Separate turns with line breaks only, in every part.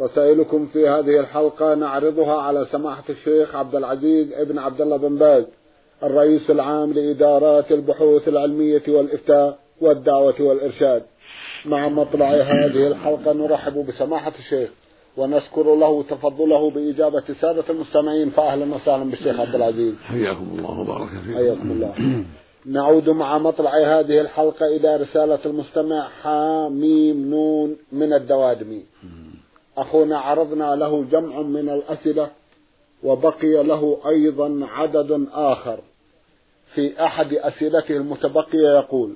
رسائلكم في هذه الحلقة نعرضها على سماحة الشيخ عبد العزيز ابن عبد الله بن باز الرئيس العام لإدارات البحوث العلمية والإفتاء والدعوة والإرشاد. مع مطلع هذه الحلقة نرحب بسماحة الشيخ ونشكر له تفضله بإجابة سادة المستمعين فأهلا وسهلا بالشيخ عبد العزيز.
حياكم الله وبارك فيكم.
حياكم الله. نعود مع مطلع هذه الحلقة إلى رسالة المستمع حاميم نون من الدوادمي. أخونا عرضنا له جمع من الأسئلة وبقي له أيضا عدد آخر. في أحد أسئلته المتبقية يقول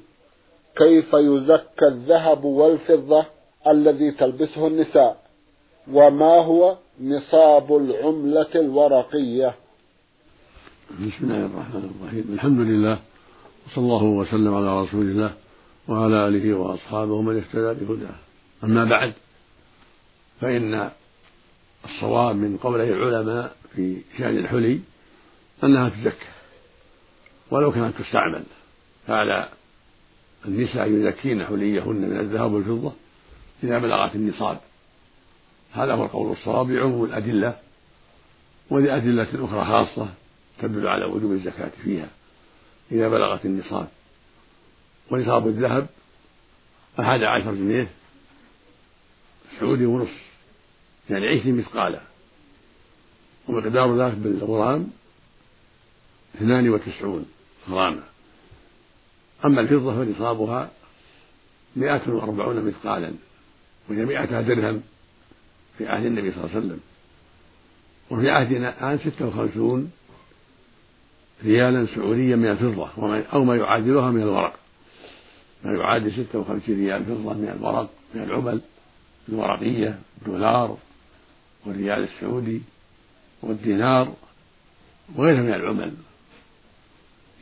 كيف يزكى الذهب والفضة الذي تلبسه النساء؟ وما هو نصاب العملة الورقية؟
بسم الله الرحمن الرحيم. الحمد لله وصلى الله وسلم على رسول الله وعلى آله وأصحابه ومن اهتدى بهداه. أما بعد فإن الصواب من قوله العلماء في شأن الحلي أنها تزكى ولو كانت تستعمل. فعلى النساء يزكين حليهن من الذهب والفضة إذا بلغت النصاب. هذا هو القول الصواب بعموم الأدلة ولأدلة أخرى خاصة تدل على وجوب الزكاة فيها إذا بلغت النصاب. ونصاب الذهب أحد عشر جنيه سعودي ونصف. يعني عشرين مثقالا. ومقدار ذلك بالغرام اثنان وتسعون غراما أما الفضة فنصابها مئة وأربعون مثقالا وجميعتها درهم في عهد النبي صلى الله عليه وسلم. وفي عهدنا الآن ستة وخمسون ريالا سعوديا من الفضة أو ما يعادلها من الورق. ما يعادل ستة وخمسين ريال فضة من الورق من العمل. الورقية الدولار والريال السعودي والدينار وغيرها من العمل.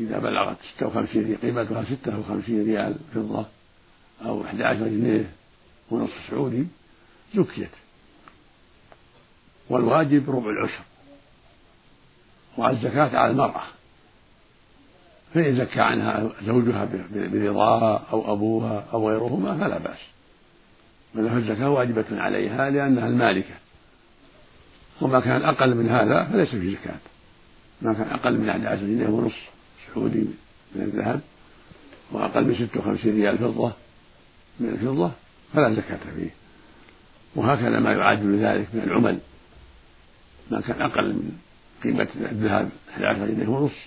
إذا بلغت ستة وخمسين قيمتها ستة وخمسين ريال فضة أو أحد عشر جنيه ونصف سعودي زكيت. والواجب ربع العشر. والزكاة على المرأة. فإن زكى عنها زوجها برضاها أو أبوها أو غيرهما فلا بأس. ولها الزكاة واجبة عليها لأنها المالكة. وما كان أقل من هذا فليس فيه زكاة. ما كان أقل من أحد عشر جنيه ونصف سعودي من الذهب وأقل من ستة وخمسين ريال فضة من الفضة فلا زكاة فيه. وهكذا ما يعادل ذلك من العمل. ما كان أقل من قيمة الذهب أحد عشر جنيه ونصف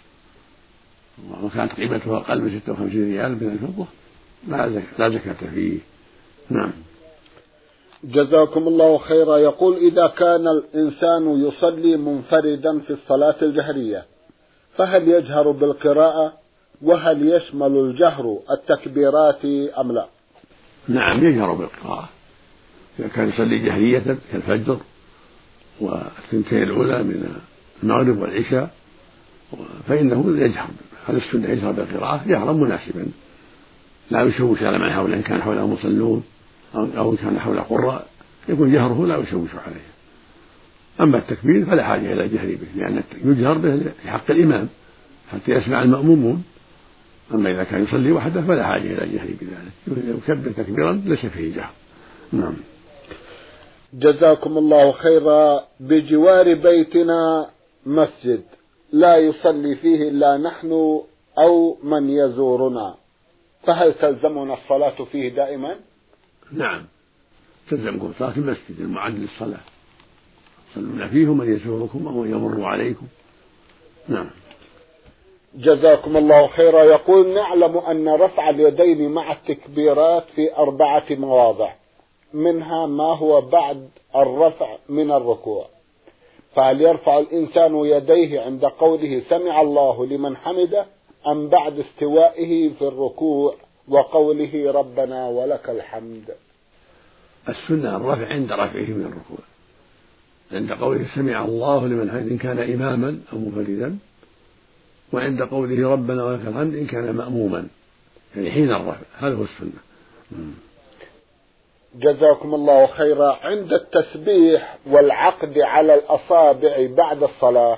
وكانت قيمته أقل من ستة وخمسين ريال من الفضة لا زكاة فيه. نعم.
جزاكم الله خيرا. يقول إذا كان الإنسان يصلي منفردا في الصلاة الجهرية فهل يجهر بالقراءة؟ وهل يشمل الجهر التكبيرات أم لا؟
نعم يجهر بالقراءة. إذا كان يصلي جهرية كالفجر والثنتين الأولى من المغرب والعشاء فإنه يجهر هذا السنة يجهر بالقراءة؟ جهرا مناسبا. لا يشوش على من حوله إن كان حوله مصلون. أو إن كان حول قراء يكون جهره لا يشوش عليه. أما التكبير فلا حاجة إلى الجهر به لأن يجهر به في حق الإمام حتى يسمع المأمومون. أما إذا كان يصلي وحده فلا حاجة إلى الجهر بذلك. يكبر تكبيرا ليس فيه جهر. نعم.
جزاكم الله خيرا بجوار بيتنا مسجد. لا يصلي فيه إلا نحن أو من يزورنا. فهل تلزمنا الصلاة فيه دائما؟
نعم. تلزمكم صلاة المسجد المعد للصلاة. تصلون فيه من يزوركم أو يمر عليكم. نعم.
جزاكم الله خيرا. يقول نعلم أن رفع اليدين مع التكبيرات في أربعة مواضع. منها ما هو بعد الرفع من الركوع. فهل يرفع الإنسان يديه عند قوله سمع الله لمن حمده أم بعد استوائه في الركوع؟ وقوله ربنا ولك الحمد.
السنة الرفع عند رفعه من الركوع. عند قوله سمع الله لمن حمده إن كان إماما أو منفردا. وعند قوله ربنا ولك الحمد إن كان مأموما. يعني حين الرفع هذا هو السنة.
جزاكم الله خيرا. عند التسبيح والعقد على الأصابع بعد الصلاة.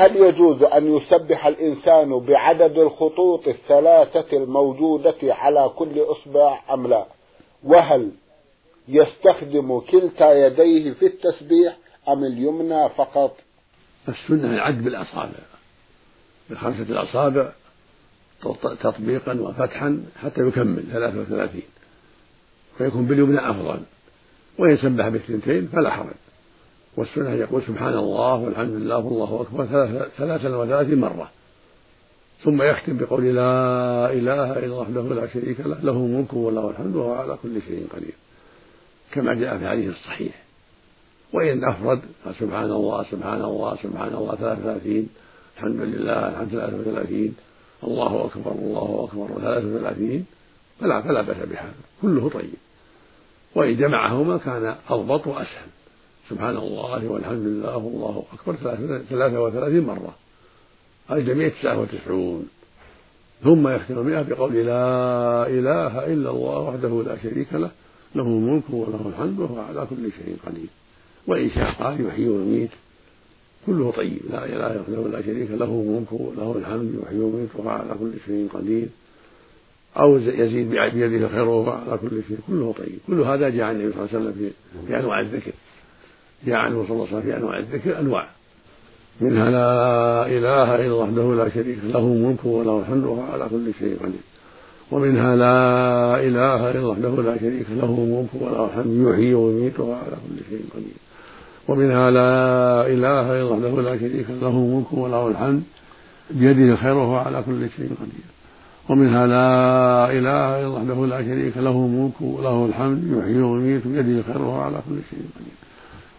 هل يجوز أن يسبح الإنسان بعدد الخطوط الثلاثة الموجودة على كل إصبع أم لا؟ وهل يستخدم كلتا يديه في التسبيح أم اليمنى فقط؟
السنة العد بالأصابع. بخمسة الأصابع تطبيقا وفتحا حتى يكمل ثلاثة وثلاثين. فيكون باليمنى أفضل. وإن سبح بالثنتين فلا حرج. والسنة يقول سبحان الله والحمد لله والله أكبر ثلاثا وثلاثين مرة. ثم يختم بقول لا إله إلا الله وحده لا شريك له له الملك وله الحمد وهو على كل شيء قدير. كما جاء في الحديث الصحيح. وإن أفرد فسبحان الله سبحان الله سبحان الله ثلاثة وثلاثين. الحمد لله الحمد ثلاثة وثلاثين. الله أكبر الله أكبر ثلاثة وثلاثين. فلا فلا بأس بهذا. كله طيب. وإن جمعهما كان أضبط وأسهل. سبحان الله والحمد لله والله أكبر ثلاثة وثلاثين مرة. الجميع تسعة وتسعون. ثم يختم المئة بقول لا إله إلا الله وحده لا شريك له. له الملك وله الحمد وهو على كل شيء قدير. وإن شاء قال يحيي ويميت. كله طيب. لا إله إلا لا شريك له الملك وله الحمد يحيي ويميت وهو على كل شيء قدير. أو يزيد بيده الخير وهو على كل شيء. كله طيب. كل هذا جاء النبي صلى الله عليه وسلم في أنواع الذكر. جاء عنه صلى الله عليه وسلم في أنواع الذكر أنواع. منها لا إله إلا الله وحده لا شريك له الملك وله الحمد وهو على كل شيء قدير. ومنها لا إله إلا الله وحده لا شريك له الملك وله الحمد يحيي ويميت وهو على كل شيء قدير. ومنها لا إله إلا الله وحده لا شريك له الملك وله الحمد بيده الخير وهو على كل شيء قدير. ومنها لا إله إلا الله وحده لا شريك له الملك وله الحمد يحيي ويميت بيده الخير وهو على كل شيء قدير.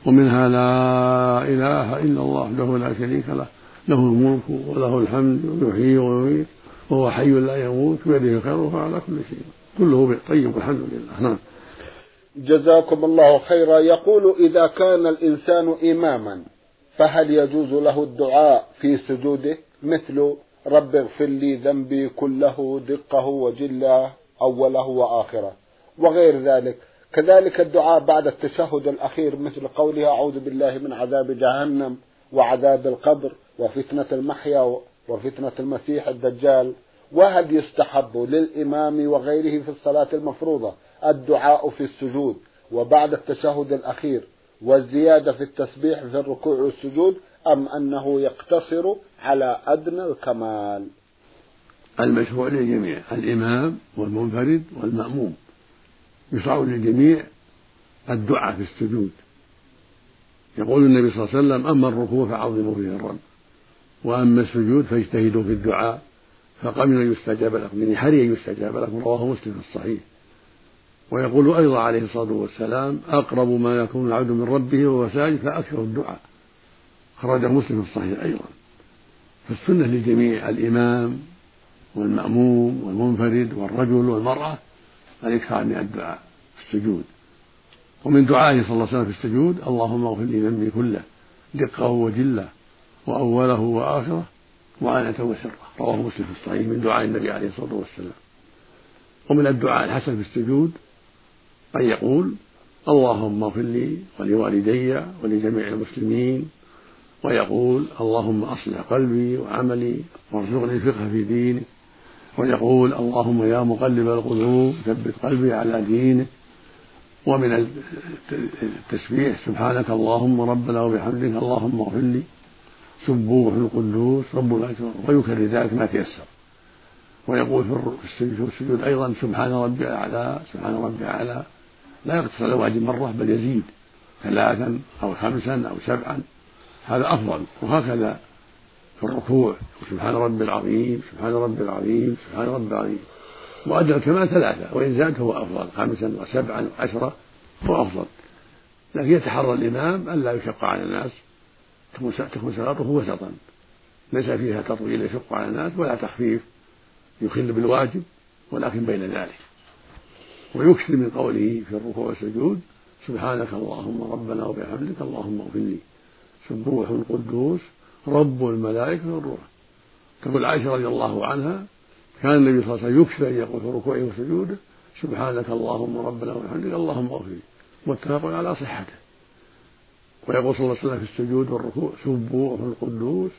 ومنها لا إله إلا الله وحده لا شريك له له الملك وله الحمد يحيي ويميت وهو حي لا يموت بيده الخير وهو على كل شيء. كله طيب والحمد لله. نعم.
جزاكم الله خيرا. يقول إذا كان الإنسان إماما فهل يجوز له الدعاء في سجوده؟ مثل رب اغفر لي ذنبي كله دقه وجله أوله وآخره. وغير ذلك. كذلك الدعاء بعد التشهد الأخير مثل قوله أعوذ بالله من عذاب جهنم وعذاب القبر وفتنة المحيا وفتنة المسيح الدجال. وهل يستحب للإمام وغيره في الصلاة المفروضة الدعاء في السجود وبعد التشهد الأخير والزيادة في التسبيح في الركوع والسجود أم أنه يقتصر على أدنى الكمال؟
المشروع للجميع الإمام والمنفرد والمأموم. يشرع للجميع الدعاء في السجود. يقول النبي صلى الله عليه وسلم أما الركوع فعظموا فيه الرب وأما السجود فاجتهدوا في الدعاء فقمن أن يستجاب لكم يعني حري أن يستجاب لكم رواه مسلم في الصحيح. ويقول أيضا عليه الصلاة والسلام أقرب ما يكون العبد من ربه وهو ساجد فأكثر الدعاء. خرج مسلم في الصحيح أيضا. فالسنة للجميع الإمام والمأموم والمنفرد والرجل والمرأة الإكثار من الدعاء في السجود. ومن دعائه صلى الله عليه وسلم في السجود اللهم اغفر لي ذنبي كله دقه وجله وأوله وآخره وعنة وسره رواه مسلم في الصحيح من دعاء النبي عليه الصلاة والسلام. ومن الدعاء الحسن في السجود أن يقول اللهم اغفر لي ولوالدي ولجميع المسلمين ويقول اللهم أصلح قلبي وعملي وارزقني الفقه في دينك. ويقول اللهم يا مقلب القلوب ثبت قلبي على دينك ومن التسبيح سبحانك اللهم ربنا وبحمدك اللهم اغفر لي. سبوح القدوس رب الأكبر ويكرر ذلك ما تيسر. ويقول في السجود أيضا سبحان ربي الأعلى سبحان ربي الأعلى. لا يقتصر على واحد مرة بل يزيد ثلاثا أو خمسا أو سبعا. هذا أفضل. وهكذا في الركوع سبحان ربي العظيم سبحان ربي العظيم سبحان ربي العظيم. وأدنى الكمال ثلاثة وإن زاد فهو أفضل خمسا وسبعا وعشرة هو أفضل. لكن يتحرى الإمام ألا يشق على الناس تكون صلاته وسطا. ليس فيها تطويل يشق على الناس ولا تخفيف يخل بالواجب ولكن بين ذلك. ويكثر من قوله في الركوع والسجود سبحانك اللهم ربنا وبحمدك اللهم اغفر لي. سبوح قدوس رب الملائكة والروح. تقول عائشة رضي الله عنها كان النبي صلى الله عليه وسلم يكفي أن يقول في ركوعه وسجوده سبحانك اللهم ربنا وبحمدك اللهم اغفر لي. متفق على صحته. ويقول صلى الله عليه وسلم في السجود والركوع سبوح القدوس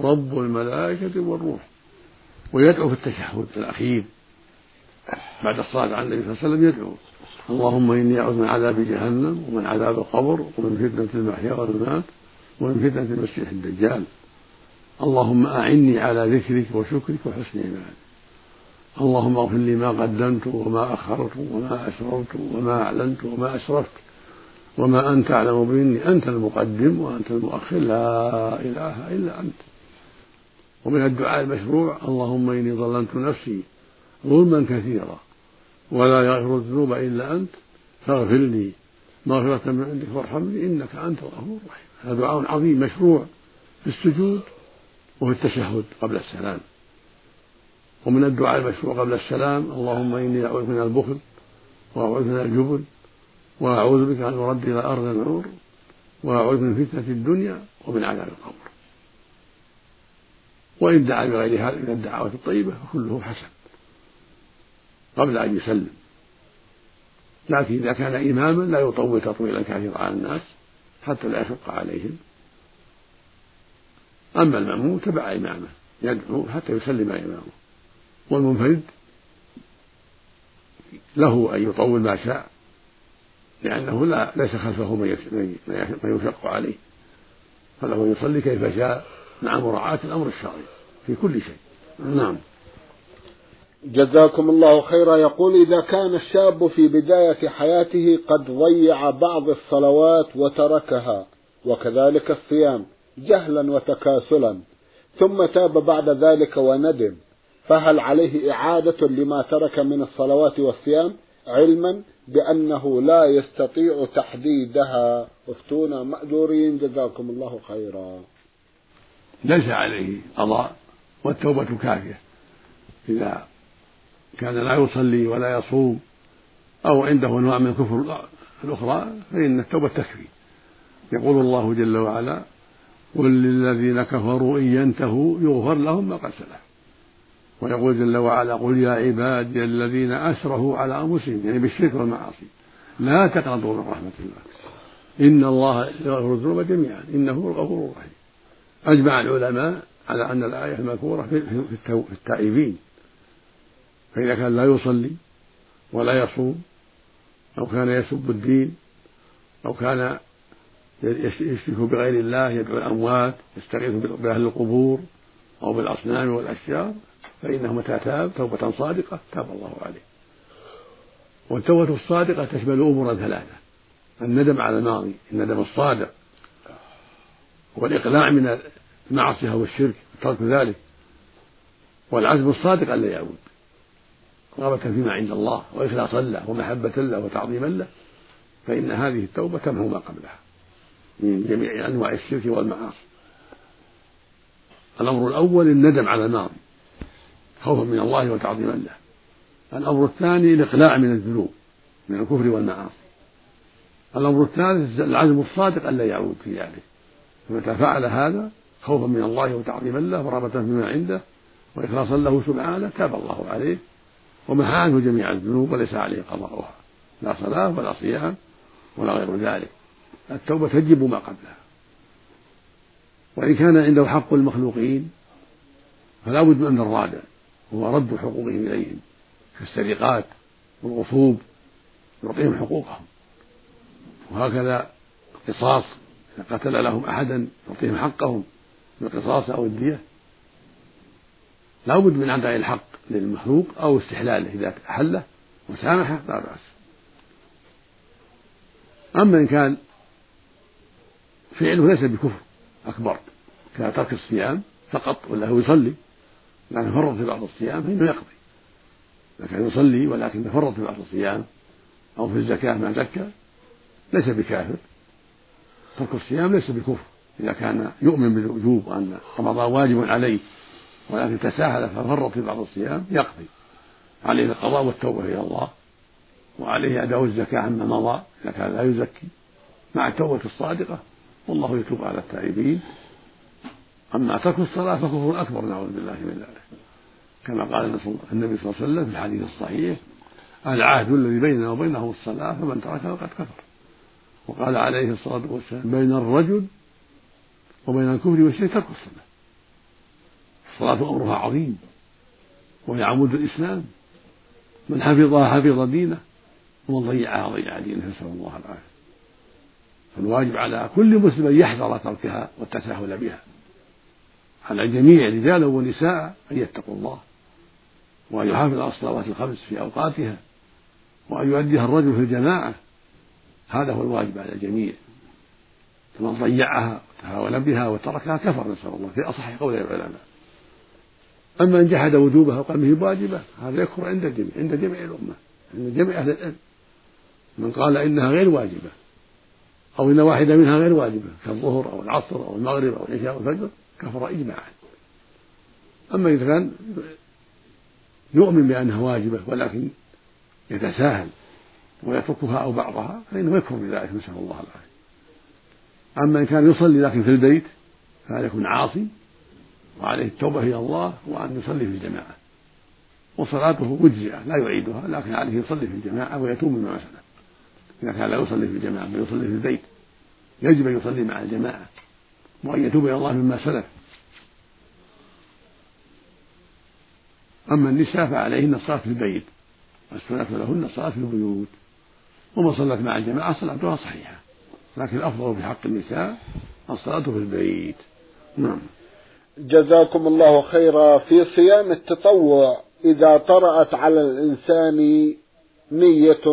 رب الملائكة والروح. ويدعو في التشهد الأخير. بعد الصلاة على النبي صلى الله عليه وسلم يدعو اللهم إني أعوذ من عذاب جهنم ومن عذاب القبر ومن فتنة المحيا والممات. ومن فتنة المسيح الدجال. اللهم أعني على ذكرك وشكرك وحسن عبادك اللهم اغفر لي ما قدمت وما أخرت وما أسررت وما أعلنت وما أسرفت وما أنت أعلم مني أنت المقدم وأنت المؤخر. لا إله إلا أنت. ومن الدعاء المشروع اللهم إني ظلمت نفسي ظلما كثيرا ولا يغفر الذنوب إلا أنت. فاغفر لي مغفرة من عندك وارحمني إنك أنت الغفور الرحيم. هذا دعاء عظيم مشروع في السجود وفي التشهد قبل السلام. ومن الدعاء المشروع قبل السلام اللهم إني أعوذ من البخل وأعوذ من الجبن وأعوذ بك أن أرد إلى أرض العمر وأعوذ من فتنة الدنيا ومن عذاب القبر. وإن دعا بغير هذا من الدعوات الطيبة فكله حسن قبل أن يسلم. لكن إذا كان إماما لا يطول تطويلا كثيرا على الناس. حتى لا يشق عليهم. أما المأموم تبع إمامه يدعو حتى يسلم إمامه. والمنفرد له أن يطول ما شاء لأنه لا ليس خلفه من يشق عليه. فله يصلي كيف شاء مع مراعاة الأمر الشرعي في كل شيء. نعم.
جزاكم الله خيرا. يقول إذا كان الشاب في بداية حياته قد ضيع بعض الصلوات وتركها وكذلك الصيام جهلا وتكاسلا ثم تاب بعد ذلك وندم فهل عليه إعادة لما ترك من الصلوات والصيام؟ علما بأنه لا يستطيع تحديدها. أفتونا مأجورين جزاكم الله خيرا.
ليس عليه قضاء والتوبة كافية إذا كان لا يصلي ولا يصوم أو عنده أنواع من الكفر الأخرى فإن التوبة تكفي. يقول الله جل وعلا قل للذين كفروا إن ينتهوا يغفر لهم ما قد سلف. ويقول جل وعلا قل يا عبادي الذين أسرفوا على أنفسهم يعني بالشرك والمعاصي لا تقنطوا من رحمة الله. إن الله يغفر الذنوب جميعا إنه الغفور الرحيم. أجمع العلماء على أن الآية المذكورة في التائبين. فإذا كان لا يصلي ولا يصوم أو كان يسب الدين أو كان يشرك بغير الله يدعو الأموات يستغيث بأهل القبور أو بالأصنام والأشجار فإنه متى تاب؟ توبة صادقة تاب الله عليه. والتوبة الصادقة تشمل أمورا ثلاثة الندم على الماضي الندم الصادق والإقلاع من المعصية والشرك ترك ذلك والعزم الصادق ألا يعود. رغبة فيما عند الله وإخلاصا له ومحبة له وتعظيما له فإن هذه التوبة تمحو ما قبلها من جميع أنواع الشرك والمعاصي. الأمر الأول الندم على الماضي خوفا من الله وتعظيما له. الأمر الثاني الإقلاع من الذنوب من الكفر والمعاصي. الأمر الثالث العزم الصادق ألا يعود في ذلك. فمتى فعل هذا خوفا من الله وتعظيما له ورغبة فيما عنده وإخلاصا له سبحانه تاب الله عليه. ومحى عنه جميع الذنوب وليس عليه قضاؤها. لا صلاة ولا صيام ولا غير ذلك. التوبة تجب ما قبلها. وإن كان عنده حق المخلوقين فلا بد من الرادع وهو رد حقوقهم إليهم كالسرقات والغصوب يعطيهم حقوقهم. وهكذا قصاص إذا قتل لهم أحدا يعطيهم حقهم بالقصاص أو الدية. لا بد من أداء الحق للمخلوق أو استحلاله إذا أحله وسامحه لا بأس. أما إن كان فعله ليس بكفر أكبر كترك الصيام فقط ولا هو يصلي لكن فرط في بعض الصيام فإنه يقضي. كان يصلي ولكن تفرط في بعض الصيام أو في الزكاة ما زكى ليس بكافر. ترك الصيام ليس بكفر إذا كان يؤمن بالوجوب وأن رمضان واجب عليه ولكن تساهل ففرط في بعض الصيام يقضي. عليه القضاء والتوبة إلى الله وعليه أداء الزكاة عما مضى إذا كان لا يزكي. مع التوبة الصادقة والله يتوب على التائبين. أما ترك الصلاة فكفر أكبر نعوذ بالله من ذلك. كما قال النبي صلى الله عليه وسلم في الحديث الصحيح العهد الذي بيننا وبينه الصلاة فمن تركها فقد كفر. وقال عليه الصلاة والسلام بين الرجل وبين الكفر والشرك ترك الصلاة. الصلاة أمرها عظيم. وهي عمود الإسلام. من حفظها حفظ دينه ومن ضيعها ضيع دينه. نسأل الله العافية. فالواجب على كل مسلم أن يحذر تركها والتساهل بها. على الجميع رجالا ونساء أن يتقوا الله. وأن يحافظ على الصلوات الخمس في أوقاتها. وأن يؤديها الرجل في الجماعة. هذا هو الواجب على الجميع. فمن ضيعها وتهاون بها وتركها كفر نسأل الله. في أصح قول العلماء. أما إن جحد وجوبها وقال به واجبة هذا يكفر عند الجميع عند جميع الأمة عند جميع أهل العلم. من قال إنها غير واجبة أو إن واحدة منها غير واجبة كالظهر أو العصر أو المغرب أو العشاء أو الفجر كفر إجماعا. أما إذا كان يؤمن بأنها واجبة ولكن يتساهل ويتركها أو بعضها فإنه يكفر بذلك نسأل الله العافية. أما إن كان يصلي لكن في البيت فهذا يكون عاصي وعليه التوبة إلى الله وأن يصلي في الجماعة. وصلاته مجزئة لا يعيدها لكن عليه يصلي في الجماعة ويتوب مما سلف إذا كان لا يصلي في الجماعة بل يصلي في البيت يجب أن يصلي مع الجماعة وأن يتوب إلى الله مما سلف. أما النساء فعليهن الصلاة في البيت والسنة لهن الصلاة في البيوت. ومن صلت مع الجماعة صلاتها صحيحة لكن الأفضل في حق النساء الصلاة في البيت. نعم.
جزاكم الله خيرا في صيام التطوع إذا طرأت على الإنسان نية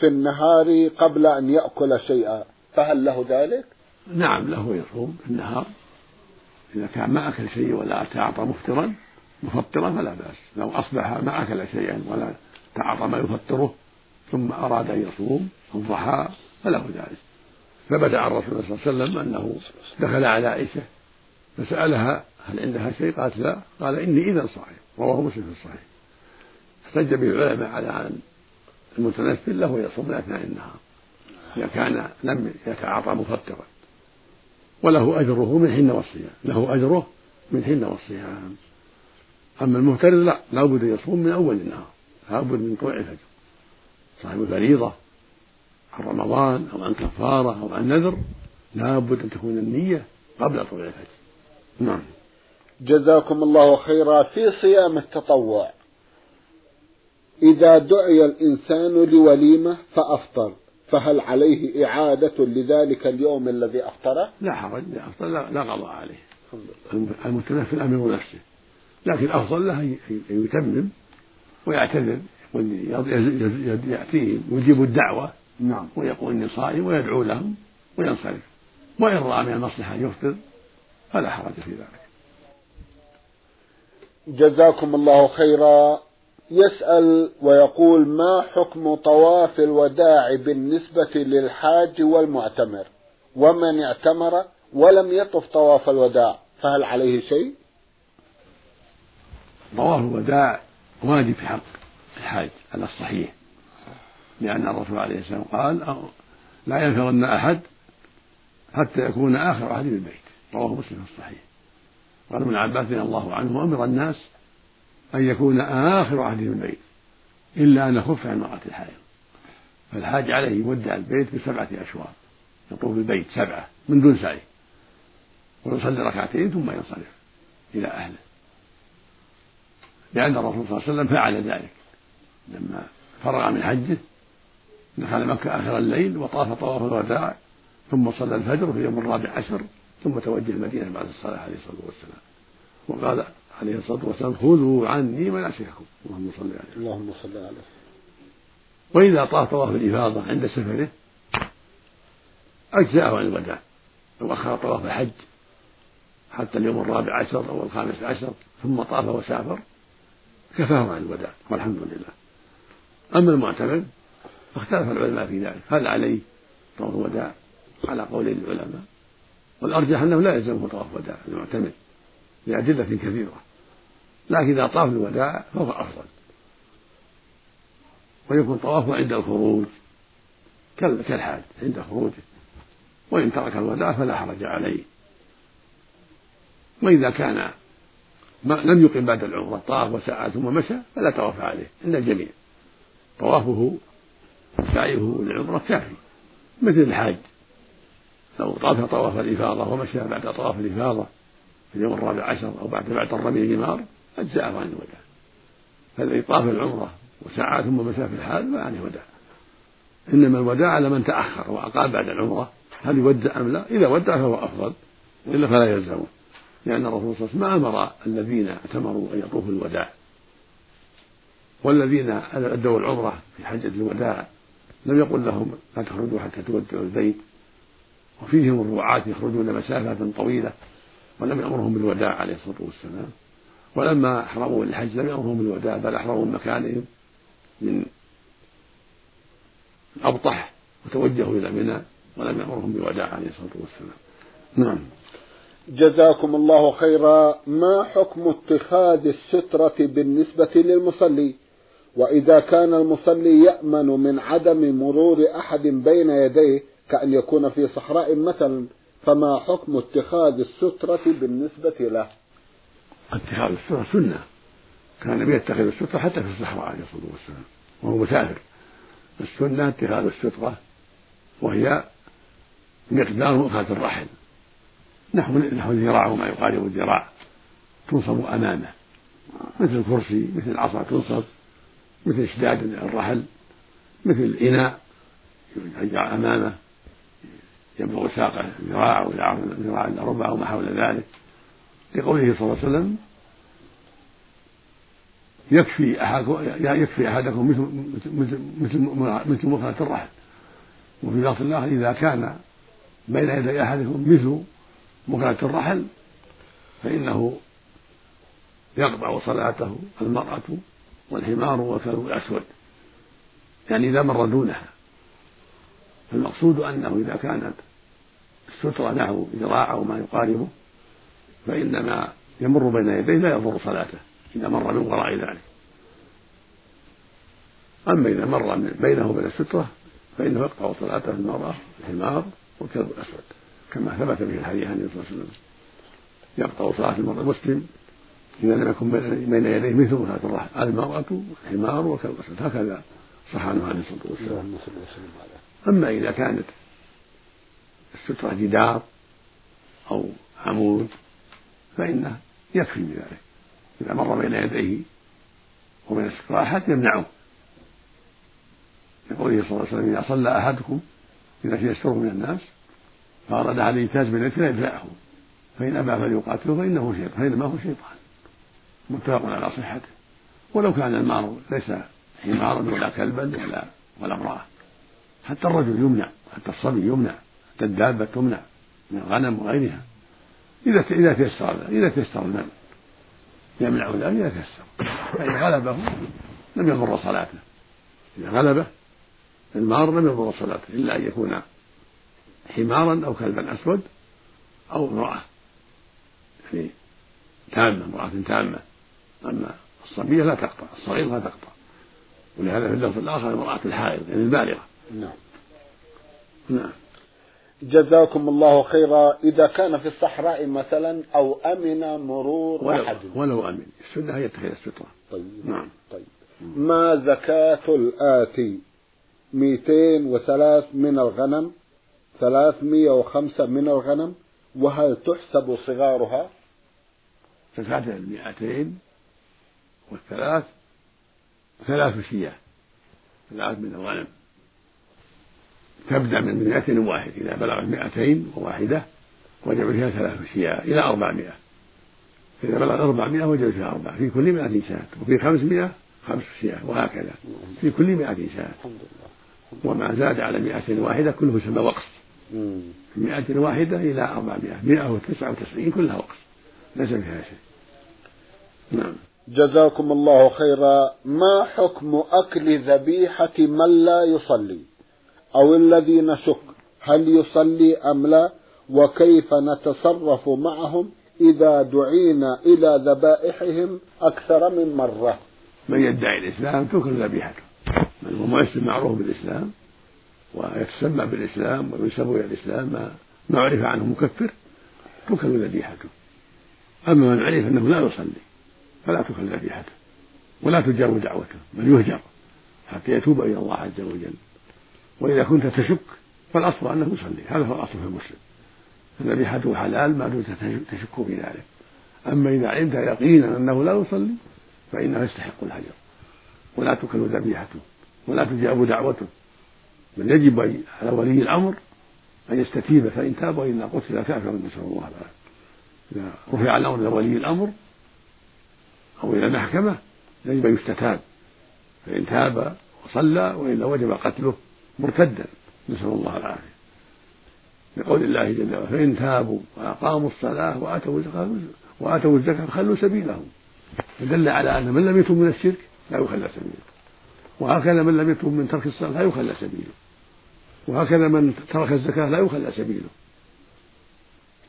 في النهار قبل أن يأكل شيئا فهل له ذلك؟
نعم له يصوم في النهار. إذا كان ما أكل شيء ولا تعاطى مفطرا مفطرا فلا بأس. لو أصبح ما أكل شيئا ولا تعاطى ما يفطره ثم أراد أن يصوم الضحى فله ذلك. ثبت عن رسول الله صلى الله عليه وسلم أنه دخل على عائشة فسألها هل عندها شيء؟ قالت لا. قال إني إذا صائم رواه مسلم في الصحيح احتج به العلماء على أن المتنفل له يصوم أثناء النهار إذا كان لم يتعاطى مفطرا. وله أجره من حين والصيام له أجره من حين والصيام. أما المهترد لا لابد أن يصوم من أول النهار لابد من طلوع الفجر. صاحب الفريضة عن رمضان أو عن كفارة أو عن نذر لابد أن تكون النية قبل طلوع الفجر. نعم.
جزاكم الله خيرا في صيام التطوع. إذا دعي الإنسان لوليمة فأفطر فهل عليه إعادة لذلك اليوم الذي أفطره؟
لا حرج لا أفطر لا, قضاء عليه. المتنفل أمير نفسه. لكن الأفضل له أن يتمم ويعتذر يأتيهم يجيب الدعوة
نعم.
ويقول إني صائم ويدعو لهم وينصرف. وإن رأى من المصلحة أن يفطر فلا حرج في ذلك.
جزاكم الله خيرا. يسأل ويقول ما حكم طواف الوداع بالنسبة للحاج والمعتمر؟ ومن اعتمر ولم يطف طواف الوداع فهل عليه شيء؟
طواف الوداع واجب في حق الحاج على الصحيح. لأن الرسول عليه السلام قال لا ينفرن أحد حتى يكون آخر أحد البيت. رواه مسلم في الصحيح. قال ابن عباس رضي الله عنه أمر الناس أن يكون آخر عهدهم البيت إلا أن يخف عن مرأة الحائض. فالحاج عليه يودع البيت بسبعة أشواط يطوف البيت سبعة من دون سعي ويصلي ركعتين ثم ينصرف إلى أهله. لأن الرسول صلى الله عليه وسلم فعل ذلك. لما فرغ من حجه دخل مكة آخر الليل وطاف طواف الوداع ثم صلى الفجر في يوم الرابع عشر ثم توجه المدينة بعد الصلاة عليه الصلاة والسلام. وقال عليه الصلاة والسلام خذوا عني مناسككم. اللهم صل عليه.
اللهم صل عليه.
وإذا طاف طواف الإفاضة عند سفره أجزأه عن الوداع. لو أخر طواف الحج حتى اليوم الرابع عشر أو الخامس عشر ثم طاف وسافر كفاه عن الوداع والحمد لله. أما المعتمد فاختلف العلماء في ذلك. هل عليه طواف الوداع؟ على قول العلماء والأرجح أنه لا يلزمه طواف وداع المعتمد لأدلة كثيرة لكن إذا طاف الوداع فهو أفضل. ويكون طوافه عند الخروج كالحاج عند خروجه. وإن ترك الوداع فلا حرج عليه. وإذا كان ما لم يقم بعد العمرة طاف وسعى ثم مشى فلا طواف عليه عند الجميع. طوافه سعيه للعمرة كافي مثل الحاج لو طاف طواف الإفاضة ومشى بعد طواف الإفاضة في اليوم الرابع عشر أو بعد بعد الرمي الجمار أجزأه عن الوداع فالذي طاف العمرة وسعى ثم مشى في الحال ما عليه وداع. إنما الوداع على من تأخر وأقام بعد العمرة هل يودع أم لا؟ إذا ودع فهو أفضل وإلا فلا يلزمه. لأن الرسول صلى الله عليه وسلم ما أمر الذين اعتمروا أن يطوفوا الوداع. والذين أدوا العمرة في حجة الوداع لم يقل لهم لا تخرجوا حتى تودعوا البيت. وفيهم الرعاة يخرجون مسافة طويلة ولم يأمرهم بالوداع عليه الصلاة والسلام. ولما أحرموا الحج لم يأمرهم بالوداع بل أحرموا من مكانهم من أبطح وتوجهوا إلى منى ولم يأمرهم بالوداع عليه الصلاة والسلام. نعم.
جزاكم الله خيرا. ما حكم اتخاذ السترة بالنسبة للمصلي؟ وإذا كان المصلي يأمن من عدم مرور أحد بين يديه كأن يكون في صحراء مثلا فما حكم اتخاذ السترة بالنسبة له؟
اتخاذ السترة سنة. كان النبي يتخذ السترة حتى في الصحراء عليه الصلاة والسلام وهو مسافر. السنة اتخاذ السترة وهي مقدار مؤخذ الرحل. نحو نحو الذراع وما يقارب الذراع. تنصب أمامه. مثل الكرسي مثل العصا تنصب. مثل إشداد الرحل. مثل إناء يجعل أمامه. يبلغ ساقه ذراع أو ذراع إلا ربع أو ما حول ذلك. لقوله صلى الله عليه وسلم يكفي أحدكم يكفي أحدكم مثل مثل مثل مثل مخلة الرحل. وفي لفظ الله إذا كان بين يدي أحدكم مثل مخلة الرحل فإنه يقطع صلاته المرأة والحمار والكلب الأسود. يعني إذا مر دونها. فالمقصود أنه إذا كانت السترة له ذراع أو ما يقاربه فإنما يمر بين يديه لا يضر صلاته إذا مر من وراء ذلك. أما إذا مر بينه وبين السترة فإنه يقطع صلاته المرأة الحمار والكلب الأسود كما ثبت في الحديث عن النبي صلى الله عليه وسلم. يقطع صلاة المرء المسلم إذا لم يكن بين يديه مثل صلاة المرأة الحمار والكلب الأسود. هكذا صح عنه عليه الصلاة والسلام. أما إذا كانت السترة جدار أو عمود فإنه يكفي بذلك إذا مر بين يديه وبين السترة أحد يمنعه. لقوله صلى الله عليه وسلم إذا صلى أحدكم إذا تيسره من الناس فأراد عليه تاج من فليدفعه فإن أبى فليقاتله فإنه شيطان فإنما هو شيطان. متفق على صحته. ولو كان المار ليس حمارا ولا كلبا ولا ولا امرأة. حتى الرجل يمنع حتى الصبي يمنع حتى الدابة تمنع من الغنم وغيرها. إذا إذا تيسر إذا تيسر المنع يمنع ذلك إذا تيسر. فإن غلبه لم يضر صلاته. إذا غلبه المار لم يضر صلاته إلا أن يكون حمارا أو كلبا أسود أو امرأة. يعني تامة امرأة تامة. أما الصبية لا تقطع الصغير لا تقطع. ولهذا في اللفظ الآخر امرأة الحائض يعني البالغة.
نعم.
نعم.
جزاكم الله خيرا. إذا كان في الصحراء مثلا أو أمن مرور
ولو,
أحد.
ولو أمن. السنة هي يتخذ السترة.
طيب
نعم.
طيب. ما زكاة الآتي 203 من الغنم؟ 305 من الغنم؟ وهل تحسب صغارها؟
زكاة المئتين والثلاث ثلاث شياه ثلاث من الغنم. تبدأ من مئة واحد إذا بلغت مئتين وواحدة وجب فيها ثلاث شياه إلى أربعمائة. إذا بلغ أربعمائة وجب فيها أربعة. في كل مئة شاة وفي خمسمائة خمس شياه وهكذا. في كل مئة شاة وما زاد على مئة واحدة كله يسمى وقص مئة واحدة إلى أربعمائة. مئة وتسعة وتسعين كلها وقص ليس فيها شيء. نعم.
جزاكم الله خيرا. ما حكم أكل ذبيحة من لا يصلي؟ أو الذي نشك هل يصلي أم لا وكيف نتصرف معهم إذا دعينا إلى ذبائحهم أكثر من مرة.
من يدعي الإسلام تؤكل ذبيحته من وما يسمى معروف بالإسلام ويتسمى بالإسلام وينسب إلى الإسلام ما ما عرف عنه مكفر تكل ذبيحته أما من عرف أنه لا يصلي فلا تكل ذبيحته ولا تجاب دعوته بل يهجر حتى يتوب إلى الله عز وجل. وإذا كنت تشك فالأصل أنه يصلي هذا هو الأصل في المسلم فذبيحته حلال ما دمت تشك في ذلك. أما إذا علمت يقينا أنه لا يصلي فإنه يستحق الهجر. ولا تكل ذبيحته ولا تجاب دعوته. بل يجب على ولي الأمر أن يستتيب فإن تاب وإلا قتل كافرا نسأل الله العافية. إذا رفع الأمر إلى ولي الأمر أو إلى المحكمة يجب أن يستتاب. فإن تاب وصلى وإلا وجب قتله مرتدا نسأل الله العافية. لقول الله جل وعلا فإن تابوا وأقاموا الصلاة وآتوا الزكاة وآتوا الزكاة فخلوا سبيلهم. فدل على أن من لم يتب من الشرك لا يخلى سبيله. وهكذا من لم يتب من ترك الصلاة لا يخلى سبيله. وهكذا من ترك الزكاة لا يخلى سبيله.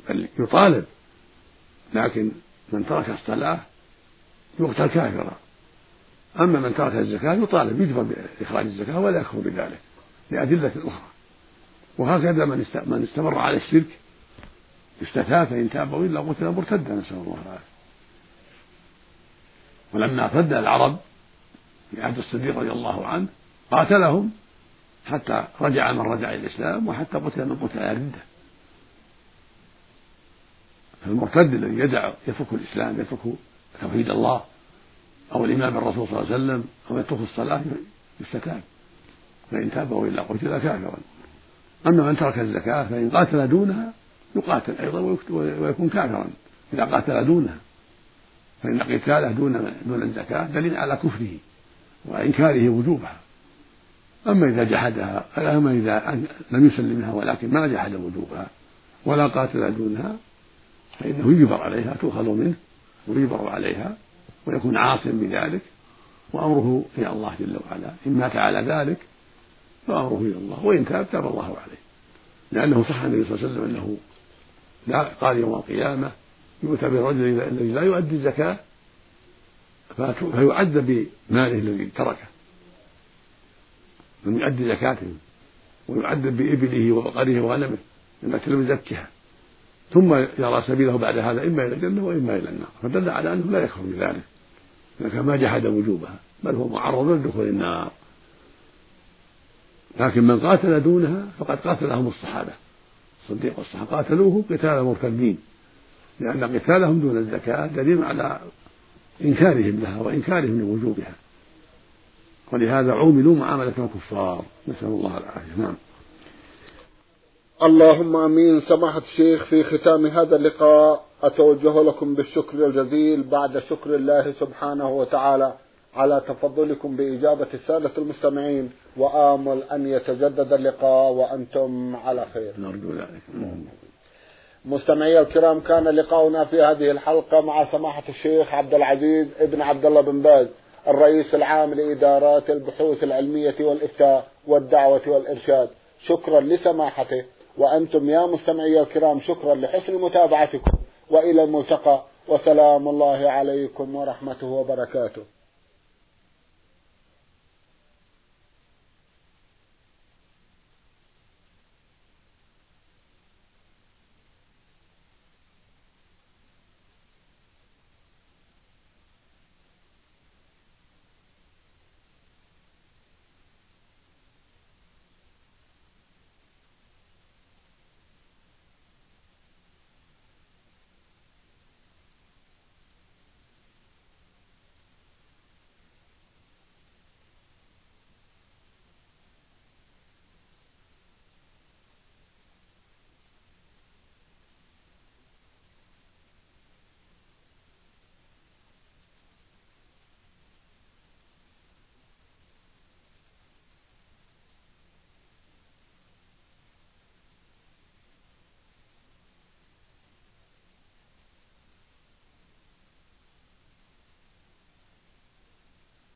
بل يطالب لكن من ترك الصلاة يقتل كافرا. أما من ترك الزكاة يطالب يجبر بإخراج الزكاة ولا يكفر بذلك. لأدلة أخرى وهكذا من من استمر على الشرك استتاب فإن تاب وإلا قتل مرتدا نسأل الله العافية. ولما ارتد العرب في عهد الصديق رضي الله عنه قاتلهم حتى رجع من رجع إلى الإسلام وحتى قتل من قتل الردة فالمرتد الذي يدع يترك الإسلام يترك توحيد الله أو الإيمان بالرسول صلى الله عليه وسلم أو يترك الصلاة يستتاب فإن تاب وإلا قتل كافرا. أما من ترك الزكاة فإن قاتل دونها يقاتل أيضا ويكون كافرا. إذا قاتل دونها فإن قتاله دون دون الزكاة دليل على كفره وإنكاره وجوبها. أما إذا جحدها أما إذا لم يسلمها ولكن ما جحد وجوبها ولا قاتل دونها فإنه يجبر عليها تؤخذ منه ويجبر عليها ويكون عاصم بذلك وأمره إلى الله جل وعلا. إن مات على ذلك فأمره إلى الله وإن تاب تاب الله عليه. لأنه صح النبي صلى الله عليه وسلم أنه قال يوم القيامة يؤتى بالرجل الذي لا يؤدي الزكاة فيعذب بماله الذي تركه. من يؤدي زكاته ويعذب بإبله وبقره وغنمه التي لم يزكها ثم يرى سبيله بعد هذا إما إلى الجنة وإما إلى النار. فدل على أنه لا يكفر بذلك. لكن ما جحد وجوبها بل هو معرض لدخول النار. لكن من قاتل دونها فقد قاتلهم الصحابة. الصديق والصحابة قاتلوه قتال المرتدين لأن قتالهم دون الزكاة دليل على إنكارهم لها وإنكارهم لوجوبها. ولهذا عوملوا معاملة الكفار. نسأل الله العافية. نعم.
اللهم آمين. سماحة الشيخ في ختام هذا اللقاء أتوجه لكم بالشكر الجزيل بعد شكر الله سبحانه وتعالى. على تفضلكم بإجابة السادة المستمعين وآمل أن يتجدد اللقاء وأنتم على خير.
نرجو ذلك.
مستمعي الكرام كان لقاؤنا في هذه الحلقة مع سماحة الشيخ عبد العزيز ابن عبد الله بن باز الرئيس العام لإدارات البحوث العلمية والإفتاء والدعوة والإرشاد. شكرا لسماحته. وأنتم يا مستمعي الكرام شكرا لحسن متابعتكم. وإلى الملتقى. وسلام الله عليكم ورحمته وبركاته.